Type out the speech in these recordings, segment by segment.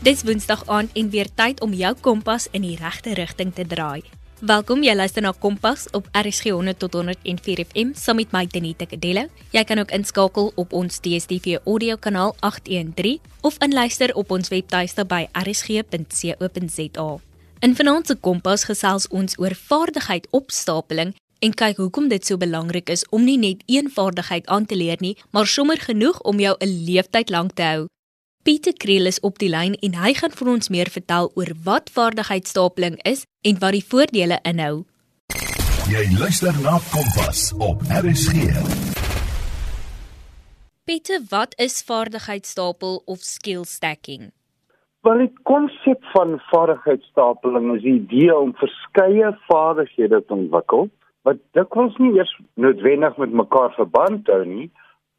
Dis Woensdag aand en weer tyd om jou kompas in die regte rigting te draai. Welkom, jy luister na Kompas op RSG 100 tot 104 FM saam met my Tenita Kadello. Jy kan ook inskakel op ons DStv audio kanaal 813 of inluister op ons webtuiste by rsg.co.za. In vanaand se Kompas gesels ons oor vaardigheid opstapeling en kyk hoekom dit so belangrik is om nie net een vaardigheid aan te leer nie, maar sommer genoeg om jou 'n leeftyd lank te hou. Pieter Kriel is op die lyn en hy gaan vir ons meer vertel oor wat vaardigheidsstapeling is en wat die voordele inhou. Jy luister na Kompas op RSG. Pieter, wat is vaardigheidsstapel of skill stacking? Wel die konsep van vaardigheidsstapeling is die idee om verskeie vaardighede te ontwikkel wat dikwels nie eers noodwendig met mekaar verband hou nie,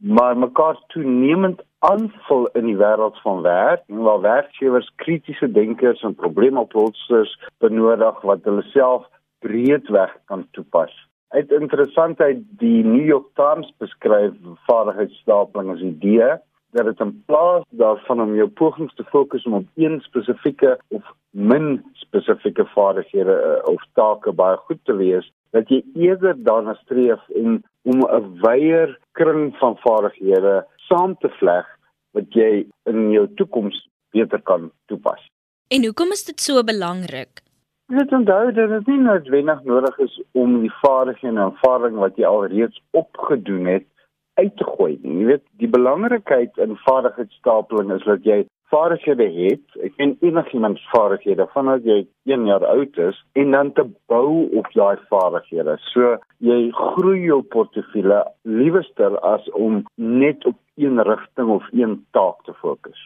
maar mekaar toenemend aanvul in die wêreld van werk en waar werkgewers kritiese denkers en probleemoplossers benodig wat hulle self breedweg kan toepas. Uit interessantheid die New York Times beskryf vaardigheidsstapeling as idee dat dit in plaas daarvan om jou pogings te fokus om op een spesifieke of min spesifieke vaardighede uh, of take baie goed te wees, dat jy eerder daarna streef en om 'n wyeer kring van vaardighede saam te vleg wat jy in jou toekoms beter kan toepas. En hoekom is dit so belangrik? Jy moet onthou dat dit nie noodwendig nodig is om die vaardighede en ervaring wat jy alreeds opgedoen het uit te gooi nie. Jy weet, die belangrikheid in vaardigheidsstapeling is dat jy vaardighede het. Ek ken enigiemand vaardighede vanaf jy 1 jaar oud is en dan te bou op daai vaardighede. So jy groei jou portefeulje liewer as om net op een rigting of een taak te fokus.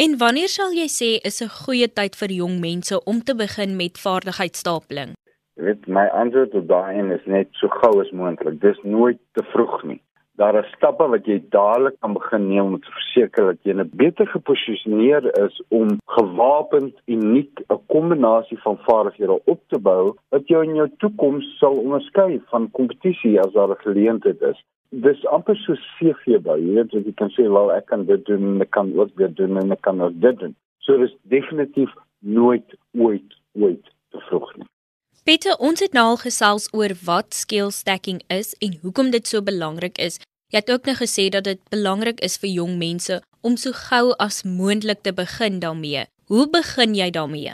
En wanneer sal jy sê is 'n goeie tyd vir jong mense om te begin met vaardigheidsstapeling? Jy weet my antwoord op daai is net so gou as moontlik. Dis nooit te vroeg nie daar is stappe wat jy dadelik kan begin neem om te verseker dat jy 'n beter geposisioneer is om gewapend uniek 'n kombinasie van vaardighede op te bou wat jou in jou toekoms sal onderskei van kompetisie as daar 'n geleentheid is. Dis amper so CV by, jy weet jy kan sê wel ek kan dit doen en ek kan ook dit doen en ek kan dit doen. So dis definitief nooit ooit ooit te vroeg nie. Peter, ons het nou al gesels oor wat skill stacking is en hoekom dit so belangrik is. Jy het ook nou gesê dat dit belangrik is vir jong mense om so gou as moontlik te begin daarmee. Hoe begin jy daarmee?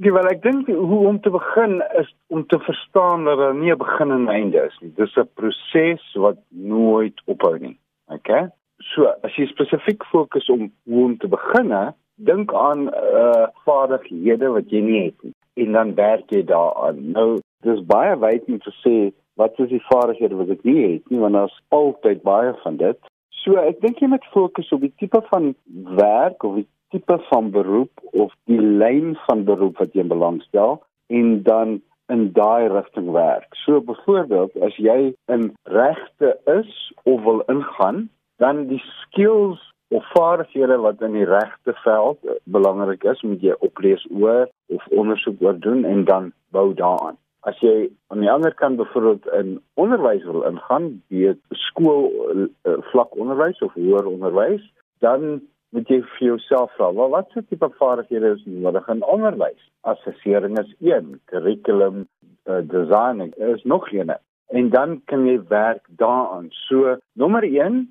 Ja, wel ek dink hoe om te begin is om te verstaan dat daar nie 'n begin en einde is nie. Dis 'n proses wat nooit ophou nie. Okay? So, as jy spesifiek fokus om hoe om te begin, dink aan uh, vaardighede wat jy nie het nie en dan werk jy daaraan. Nou, dis baie wyd om te sê wat is die vaardighede wat ek nie het nie want daar's altyd baie van dit. So ek dink jy moet fokus op die tipe van werk of die tipe van beroep of die lyn van beroep wat jy belangstel en dan in daai rigting werk. So byvoorbeeld as jy in regte is of wil ingaan, dan die skills of vaardighede wat in die regte veld belangrik is, moet jy oplees oor of ondersoek oor doen en dan bou daaraan. As jy aan die ander kant byvoorbeeld in onderwys wil ingaan, weet skool uh, vlak onderwys of hoër onderwys, dan moet jy vir jouself vra, wel, wat se tipe vaardighede is nodig in onderwys? Assessering is een, curriculum uh, designing is nog een. En dan kan jy werk daaraan. So, nommer 1,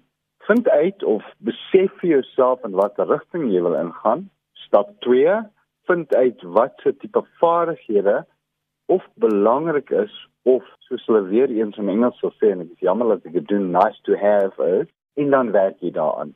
vind uit of besef vir jouself in watter rigting jy wil ingaan. Stap 2, vind uit wat se tipe vaardighede of belangrik is of soos hulle weer eens in Engels sou sê en ek is jammer dat ek dit doen nice to have is en dan werk jy daaraan.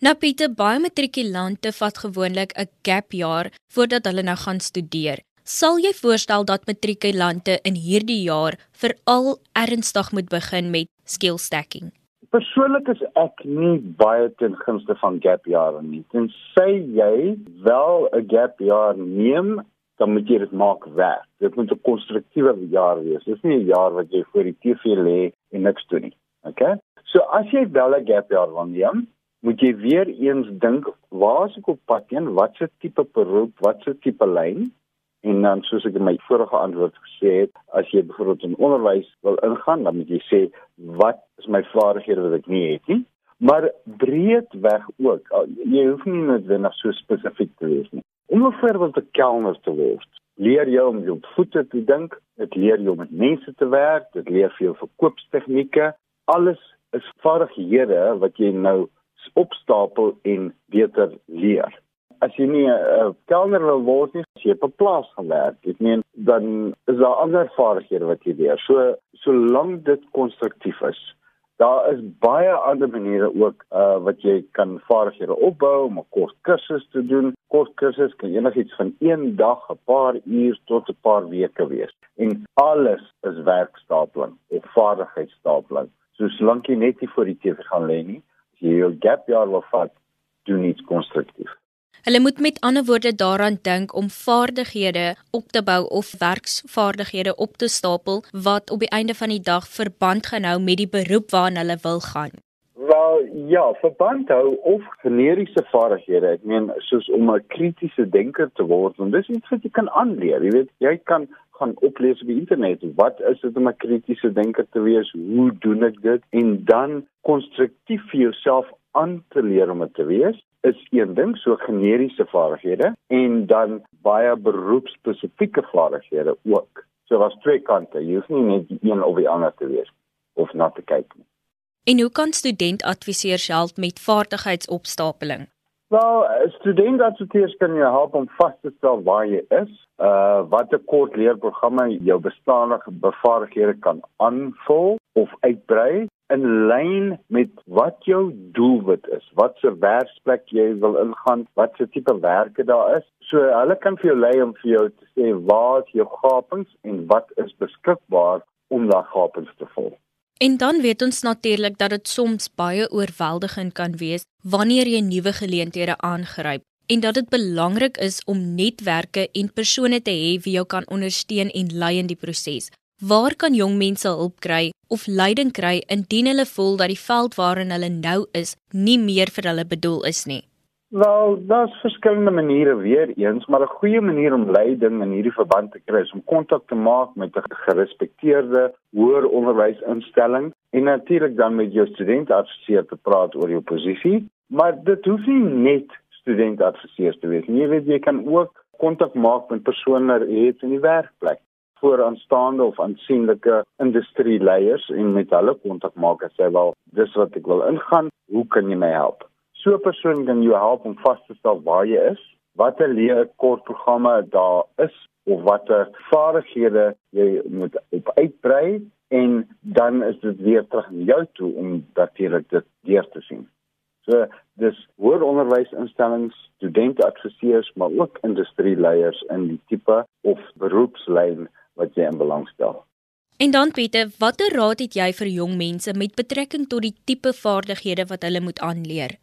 Nou Pieter, baie matrikulante vat gewoonlik 'n gap jaar voordat hulle nou gaan studeer. Sal jy voorstel dat matrikulante in hierdie jaar veral ernstig moet begin met skill stacking? Persoonlik is ek nie baie ten gunste van gap jare nie. Tensy jy wel 'n gap jaar neem dan moet jy dit maak werk. Dit moet 'n konstruktiewe jaar wees. Dit is nie 'n jaar wat jy voor die TV lê en niks doen nie. Okay? So as jy wel 'n gap jaar wil neem, moet jy weer eens dink, waar is ek op pad heen? Wat se tipe beroep, wat se tipe lyn? En dan soos ek in my vorige antwoord gesê het, as jy byvoorbeeld in onderwys wil ingaan, dan moet jy sê wat is my vaardighede wat ek nie het nie? Maar breedweg ook. Jy hoef nie noodwendig so spesifiek te wees nie. Om 'n voorbeeld te kelner te word, leer jy om jou voete te dink, dit leer jou om met mense te werk, dit leer vir jou verkoopstegnieke. Alles is vaardighede wat jy nou opstapel en beter leer. As jy nie 'n uh, kelner wil word nie, as jy op 'n plaas gaan werk, ek meen dan is daar ander vaardighede wat jy leer. So solank dit konstruktief is, Daar is baie ander maniere ook uh wat jy kan vaardighede opbou om 'n kort kursus te doen. Kort kursus kan enigiets van 1 dag, 'n paar uur tot 'n paar weke wees. En alles is werkstapeling of vaardigheidsstapeling. So solank jy net nie voor die TV gaan lê nie, as jy jou gap jaar wil vat, doen iets konstruktief. Hulle moet met ander woorde daaraan dink om vaardighede op te bou of werksvaardighede op te stapel wat op die einde van die dag verband gaan hou met die beroep waarna hulle wil gaan. Wel ja, verband hou of generiese vaardighede. Ek meen soos om 'n kritiese denker te word, want dis iets wat jy kan aanleer. Jy weet, jy kan gaan oplees op die internet. Wat is dit om 'n kritiese denker te wees? Hoe doen ek dit? En dan konstruktief vir jouself aan te leer om dit te wees is een ding so generiese vaardighede en dan baie beroepspesifieke vaardighede ook. So was twee kante. Jy hoef nie net die een of die ander te wees of na te kyk nie. En hoe kan studentadviseurs help met vaardigheidsopstapeling? Wel, studentadviseurs kan jou help om vas te stel waar jy is, uh watter kort leerprogramme jou bestaande bevaardighede kan aanvul of uitbrei in lyn met wat jou doelwit is, wat se werksplek jy wil ingaan, wat se tipe werke daar is. So hulle kan vir jou lei om vir jou te sê waar is jou gapings en wat is beskikbaar om daai gapings te vul. En dan weet ons natuurlik dat dit soms baie oorweldigend kan wees wanneer jy nuwe geleenthede aangryp en dat dit belangrik is om netwerke en persone te hê wie jou kan ondersteun en lei in die proses. Waar kan jong mense hulp kry of leiding kry indien hulle voel dat die veld waarin hulle nou is nie meer vir hulle bedoel is nie? Wel, daar's verskillende maniere weer eens, maar 'n goeie manier om leiding in hierdie verband te kry is om kontak te maak met 'n gerespekteerde hoër onderwysinstelling en natuurlik dan met jou studentadviseur te praat oor jou posisie, maar dit hoef nie net studentadviseurs te wees nie. Jy weet jy kan ook kontak maak met persone hier in die werkplek vooraanstaande of aansienlike industrieleiers en met hulle kontak maak en sê wel dis wat ek wil ingaan, hoe kan jy my help? So 'n persoon kan jou help om vas te stel waar jy is, watter leer kortprogramme daar is of watter vaardighede jy moet op uitbrei en dan is dit weer terug na jou toe om natuurlik dit deur te sien. So dis hoër onderwysinstellings, studenteadviseurs, maar ook industrieleiers in die tipe of beroepslyn wat jy in belang stel. En dan Pieter, watter raad het jy vir jong mense met betrekking tot die tipe vaardighede wat hulle moet aanleer?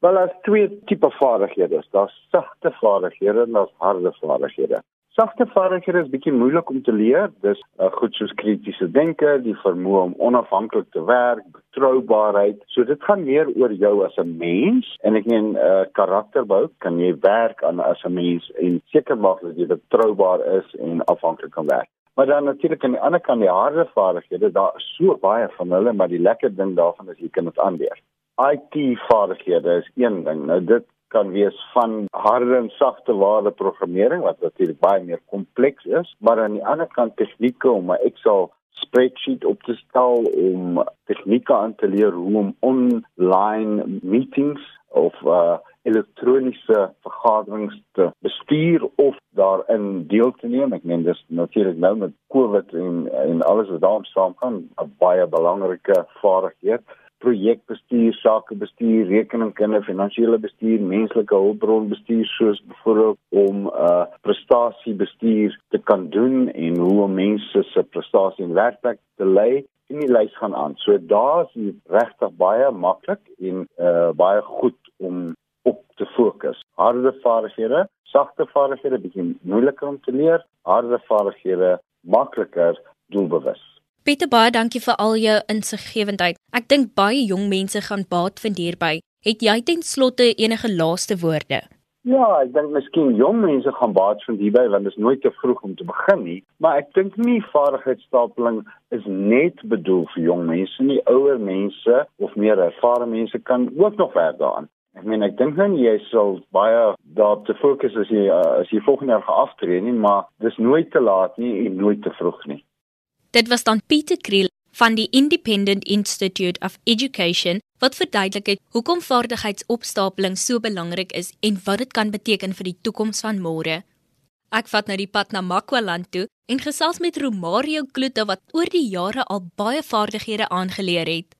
Wel, daar's twee tipe vaardighede. Daar's sagte vaardighede en daar's harde vaardighede. Sagte vaardighede is bietjie moeilik om te leer. Dis uh, goed soos kritiese denke, die vermoë om onafhanklik te werk, betroubaarheid. So dit gaan meer oor jou as 'n mens en ek meen uh, karakterbou, kan jy werk aan as 'n mens en seker maak dat jy betroubaar is en afhanklik kan werk. Maar dan natuurlik aan die ander kant die harde vaardighede, daar is so baie van hulle, maar die lekker ding daarvan is jy kan dit aanleer. IT vaardighede is een ding. Nou dit kan wees van harde en sagte ware programmering wat natuurlik baie meer kompleks is, maar aan die ander kant tegnieke om 'n Excel spreadsheet op te stel om tegnieke aan te leer hoe om online meetings of uh, elektroniese vergaderings te bestuur of daarin deel te neem. Ek meen dis natuurlik nou met COVID en en alles wat daarmee saamgaan, 'n baie belangrike vaardigheid. Projekbestuur, sakebestuur, rekeningkunde, finansiële bestuur, menslike hulpbronbestuur soos byvoorbeeld om 'n uh, prestasiebestuur te kan doen en hoe om mense se prestasie in werkplek te lei in die lys gaan aan. So daar's regtig baie maklik en uh, baie goed om op te fokus. Harde vaardighede, sagte vaardighede bietjie moeiliker om te leer, harde vaardighede makliker doelbewus. Pieter baie dankie vir al jou insiggewendheid. Ek dink baie jong mense gaan baat vind hierby. Het jy ten slotte enige laaste woorde? Ja, ek dink miskien jong mense gaan baat vind hierby want dit is nooit te vroeg om te begin nie, maar ek dink nie vaardigheidsstapeling is net bedoel vir jong mense nie. Ouer mense of meer ervare mense kan ook nog werk daaraan. Ek meen ek dink nou jy sal baie daarop te fokus as jy uh, as jy volgende jaar gaan aftree nie, maar dis nooit te laat nie en nooit te vroeg nie. Dit was dan Pieter Kriel van die Independent Institute of Education wat verduidelik het hoekom vaardigheidsopstapeling so belangrik is en wat dit kan beteken vir die toekoms van môre. Ek vat nou die pad na Makwaland toe en gesels met Romario Kloete wat oor die jare al baie vaardighede aangeleer het.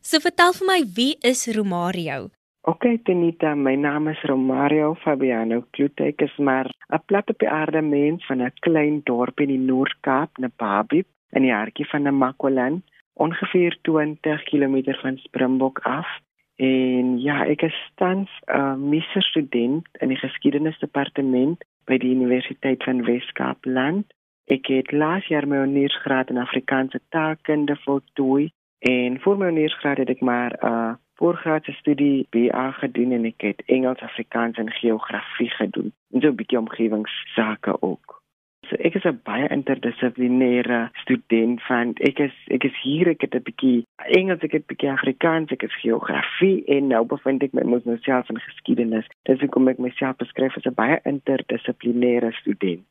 So vertel vir my, wie is Romario? Ok, Tenita, my naam is Romario Fabiano Kloete. Ek is maar 'n plat op die aarde mens van 'n klein dorp in die Noord-Kaap, Nababi, in die hartjie van Makwaland, ongeveer 20 km van Springbok af. En ja, ek is tans 'n uh, meester student in die geskiedenisdepartement by die Universiteit van Wes-Kaapland. Ek het laas jaar my honeursgraad in Afrikaanse taalkunde voltooi en vir my honeursgraad het ek maar 'n uh, voorgraadse studie BA gedoen en ek het Engels, Afrikaans en geografie gedoen. En so 'n bietjie omgewingsake ook. So ek is 'n baie interdissiplinêre student van ek is ek is hier ek het 'n bietjie Engels, ek het 'n bietjie Afrikaans, ek het geografie en nou bevind ek my mos nou self in geskiedenis. Dis hoekom ek myself beskryf as 'n baie interdissiplinêre student.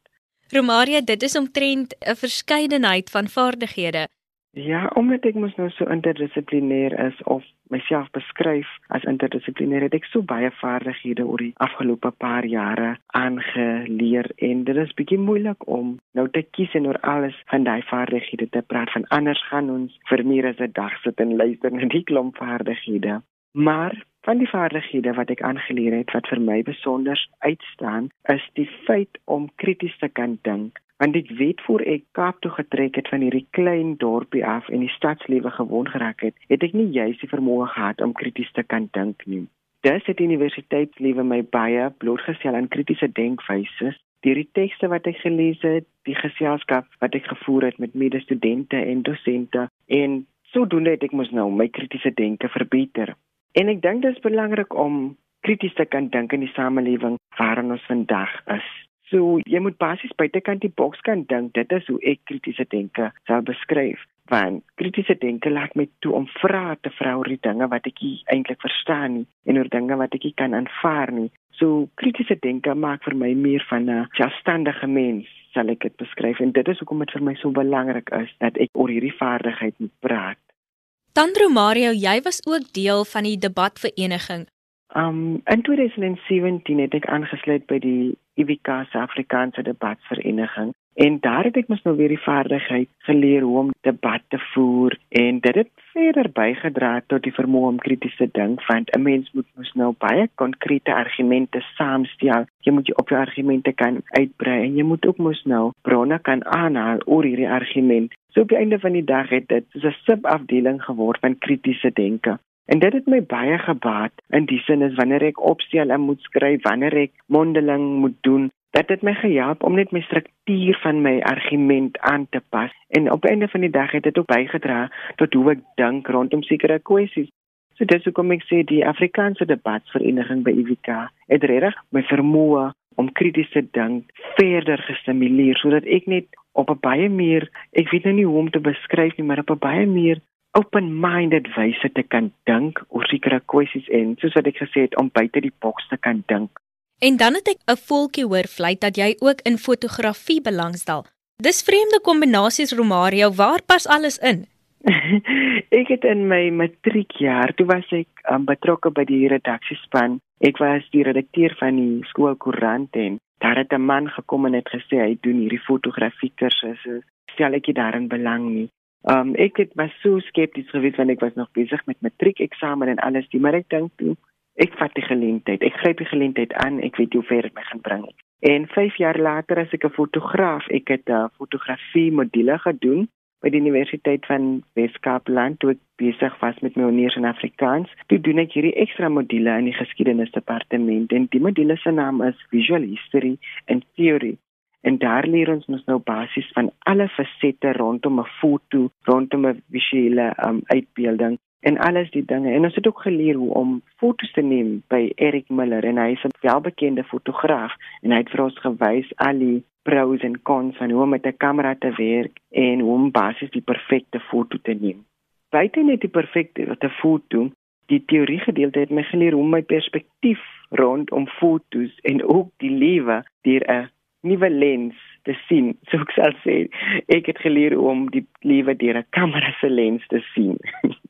Romaria, dit is omtrent 'n verskeidenheid van vaardighede. Ja, omdat ek mos nou so interdissiplinêr is of myself beskryf as interdissiplinêr, het ek so baie vaardighede oor die afgelope paar jare aangeleer en dit is bietjie moeilik om nou te kies en oor alles van daai vaardighede te praat van anders gaan ons vir meer as 'n dag sit en luister na die klomp vaardighede. Maar van die vaardighede wat ek aangeleer het wat vir my besonder uitstaan, is die feit om krities te kan dink want ek weet voor ek Kaap toe getrek het van hierdie klein dorpie af en die stadslewe gewoon geraak het, het ek nie juis die vermoë gehad om krities te kan dink nie. Dis het universiteitslewe my baie blootgestel aan kritiese denkwyse. Deur die tekste wat ek gelees het, die geselskap wat ek gevoer het met medestudente en dosente en sodoende het ek mos nou my kritiese denke verbeter. En ek dink dit is belangrik om krities te kan dink in die samelewing waarin ons vandag is. So jy moet basies buitekant die boks kan dink. Dit is hoe ek kritiese denke sou beskryf. Want kritiese denke laat my toe om vrae te vra oor die dinge wat ek eintlik verstaan nie en oor dinge wat ek kan aanvaar nie. So kritiese denke maak vir my meer van 'n selfstandige mens, sal ek dit beskryf en dit is hoekom dit vir my so belangrik is dat ek oor hierdie vaardigheid moet praat. Tandro Mario, jy was ook deel van die debatvereniging. Um in 2017 het ek aangesluit by die IWK se Afrikaanse debatvereniging en daar het ek mos nou weer die vaardigheid geleer hoe om debat te voer en dit het verder bygedra tot die vermoë om krities te dink want 'n mens moet mos nou baie konkrete argumente saamstel. Jy moet jou op jou argumente kan uitbrei en jy moet ook mos nou bronne kan aanhaal oor hierdie argument. So op die einde van die dag het dit 'n subafdeling geword van kritiese denke. En dit het my baie gebaat in die sin is wanneer ek opstel en moet skryf, wanneer ek mondeling moet doen, dat dit my gehelp om net my struktuur van my argument aan te pas. En op die einde van die dag het dit ook bygedra tot hoe ek dink rondom sekere kwessies. So dis hoekom ek sê die Afrikaanse debatvereniging by IWK het regtig my vermoë om krities te dink verder gestimuleer sodat ek net op 'n baie meer ek weet nou nie hoe om te beskryf nie maar op 'n baie meer open-minded wyse te kan dink oor sekere kwessies en soos wat ek gesê het om buite die boks te kan dink. En dan het ek 'n voeltjie hoor vlei dat jy ook in fotografie belangstel. Dis vreemde kombinasies Romario, waar pas alles in? ek het in my matriekjaar, toe was ek um, betrokke by die redaksiespan. Ek was die redakteur van die skoolkoerant en daar het 'n man gekom en het gesê hy doen hierdie fotografie kursusse. Stel ek daarin belang nie. Um ek het was so skepties gewees want ek was nog besig met matriekeksamen en alles, die, maar ek dink toe ek vat die geleentheid. Ek gryp die geleentheid aan. Ek weet hoe ver dit my gaan bring. En 5 jaar later as ek 'n fotograaf, ek het 'n fotografie module gedoen by die Universiteit van Wes-Kaapland toe ek besig was met my honeurs in Afrikaans. Toe doen ek hierdie ekstra module in die geskiedenisdepartement en die module se naam is Visual History and Theory. En daar leer ons mos nou basies van alle fasette rondom 'n foto, rondom 'n visuele um, uitbeelding en alles die dinge. En ons het ook geleer hoe om fotos te neem by Eric Miller en hy is 'n welbekende fotograaf en hy het vir ons gewys al die pros en cons van hoe om met 'n kamera te werk en hoe om basies die perfekte foto te neem. Buite net die perfekte foto, die teorie gedeelte het my geleer hoe my perspektief rondom fotos en ook die lewe deur 'n nuwe lens te sien. So ek sal sê ek het geleer om die lewe deur 'n kamera se lens te sien.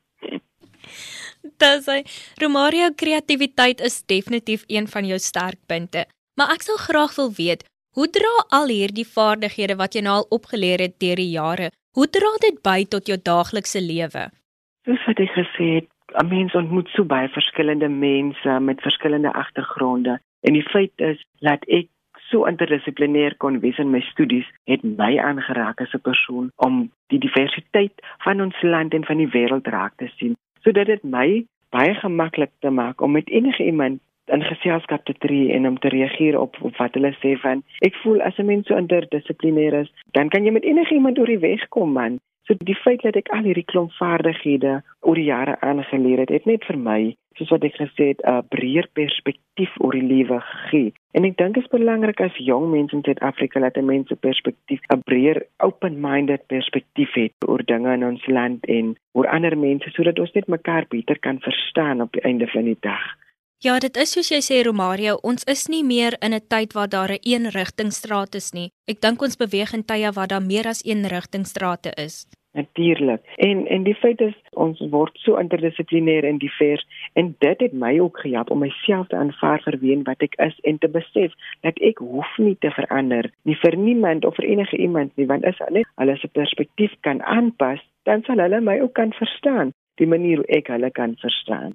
Dit sê Romario kreatiwiteit is definitief een van jou sterkpunte. Maar ek sou graag wil weet, hoe dra al hierdie vaardighede wat jy nou al opgeleer het deur die jare, hoe dra dit by tot jou daaglikse lewe? Soos wat ek gesê het, 'n mens ontmoet so baie verskillende mense met verskillende agtergronde en die feit is dat ek so interdissiplinêr kon wees in my studies het my aangeraak as 'n persoon om die diversiteit van ons land en van die wêreld raak te sien. Sodat dit my baie gemaklik te maak om met enige iemand in geselskap te tree en om te reageer op, op wat hulle sê van ek voel as 'n mens so interdissiplinêr is dan kan jy met enige iemand oor die weg kom man So die feit dat ek al hierdie klomp vaardighede oor die jare aangeleer het, het net vir my, soos wat ek gesê het, 'n breër perspektief oor die lewe gegee. En ek dink dit is belangrik as jong mense in Suid-Afrika dat mense perspektief, 'n breër open-minded perspektief het oor dinge in ons land en oor ander mense sodat ons net mekaar beter kan verstaan op die einde van die dag. Ja, dit is soos jy sê Romario, ons is nie meer in 'n tyd waar daar 'n een rigtingstraat is nie. Ek dink ons beweeg in tye waar daar meer as een rigtingstrate is. Natuurlik. En en die feit is ons word so interdissiplinêr en divers en dit het my ook gehelp om myself te aanvaar vir wie wat ek is en te besef dat ek hoef nie te verander nie vir niemand of vir enige iemand nie want as net hulle se perspektief kan aanpas, dan sal hulle my ook kan verstaan, die manier hoe ek hulle kan verstaan.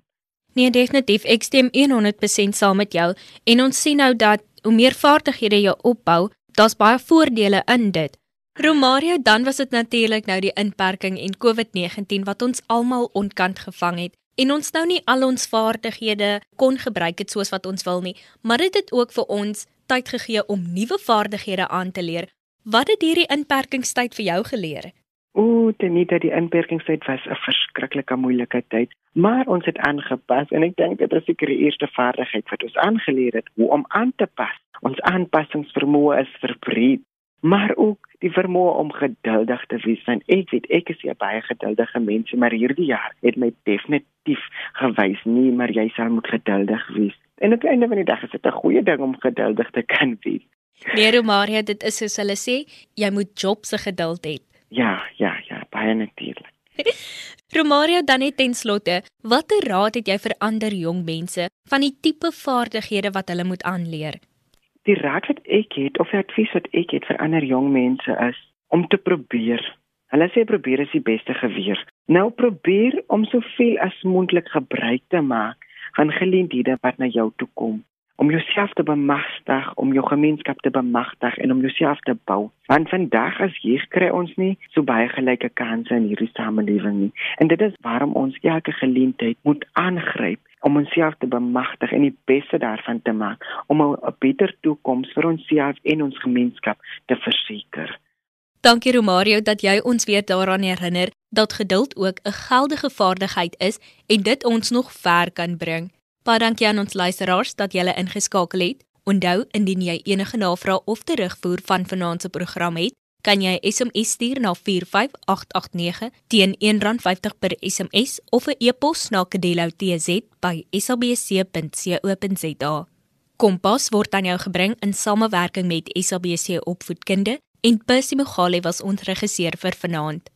Nee, definitief. Ek stem 100% saam met jou en ons sien nou dat hoe meer vaardighede jy opbou, daar's baie voordele in dit. Romario, dan was dit natuurlik nou die inperking en COVID-19 wat ons almal onkant gevang het en ons nou nie al ons vaardighede kon gebruik het soos wat ons wil nie, maar dit het ook vir ons tyd gegee om nuwe vaardighede aan te leer. Wat het hierdie inperkingstyd vir jou geleer? Nie dat die inperkingstyd was 'n verskriklike moeilike tyd, maar ons het aangepas en ek dink dit is seker die eerste vaardigheid wat ons aangeleer het hoe om aan te pas. Ons aanpassingsvermoë is verbreed maar ook die vermoë om geduldig te wees want ek weet ek is 'n baie geduldige mens maar hierdie jaar het my definitief gewys nie maar jy sal moet geduldig wees. En op die einde van die dag is dit 'n goeie ding om geduldig te kan wees. Nee Romaria dit is soos hulle sê jy moet job se geduld hê Ja ja ja baie natuurlik Romaria dan net ten slotte watter raad het jy vir ander jong mense van die tipe vaardighede wat hulle moet aanleer die raad wat ek het of die advies wat ek het vir ander jong mense is om te probeer. Hulle sê probeer is die beste geweer. Nou probeer om soveel as moontlik gebruik te maak van geleenthede wat na jou toe kom om jouself te bemagtig, om jou gemeenskap te bemagtig en om jouself te bou. Want vandag as hier kry ons nie so baie gelyke kansse in hierdie samelewing nie. En dit is waarom ons elke geleentheid moet aangryp om onsself te bemagtig en die beste daarvan te maak om 'n beter toekoms vir onsself en ons gemeenskap te verseker. Dankie Romario dat jy ons weer daaraan herinner dat geduld ook 'n geldige vaardigheid is en dit ons nog ver kan bring. Baie dankie aan ons luisteraars dat julle ingeskakel het. Onthou indien jy enige navrae of terugvoer van vanaand se program het, kan jy 'n SMS stuur na 45889 teen R1.50 per SMS of 'n e-pos na kedeloutz@sabc.co.za. Kompas word aan jou gebring in samewerking met SABC Opvoedkunde en Percy Mogale was ons regisseur vir vanaand.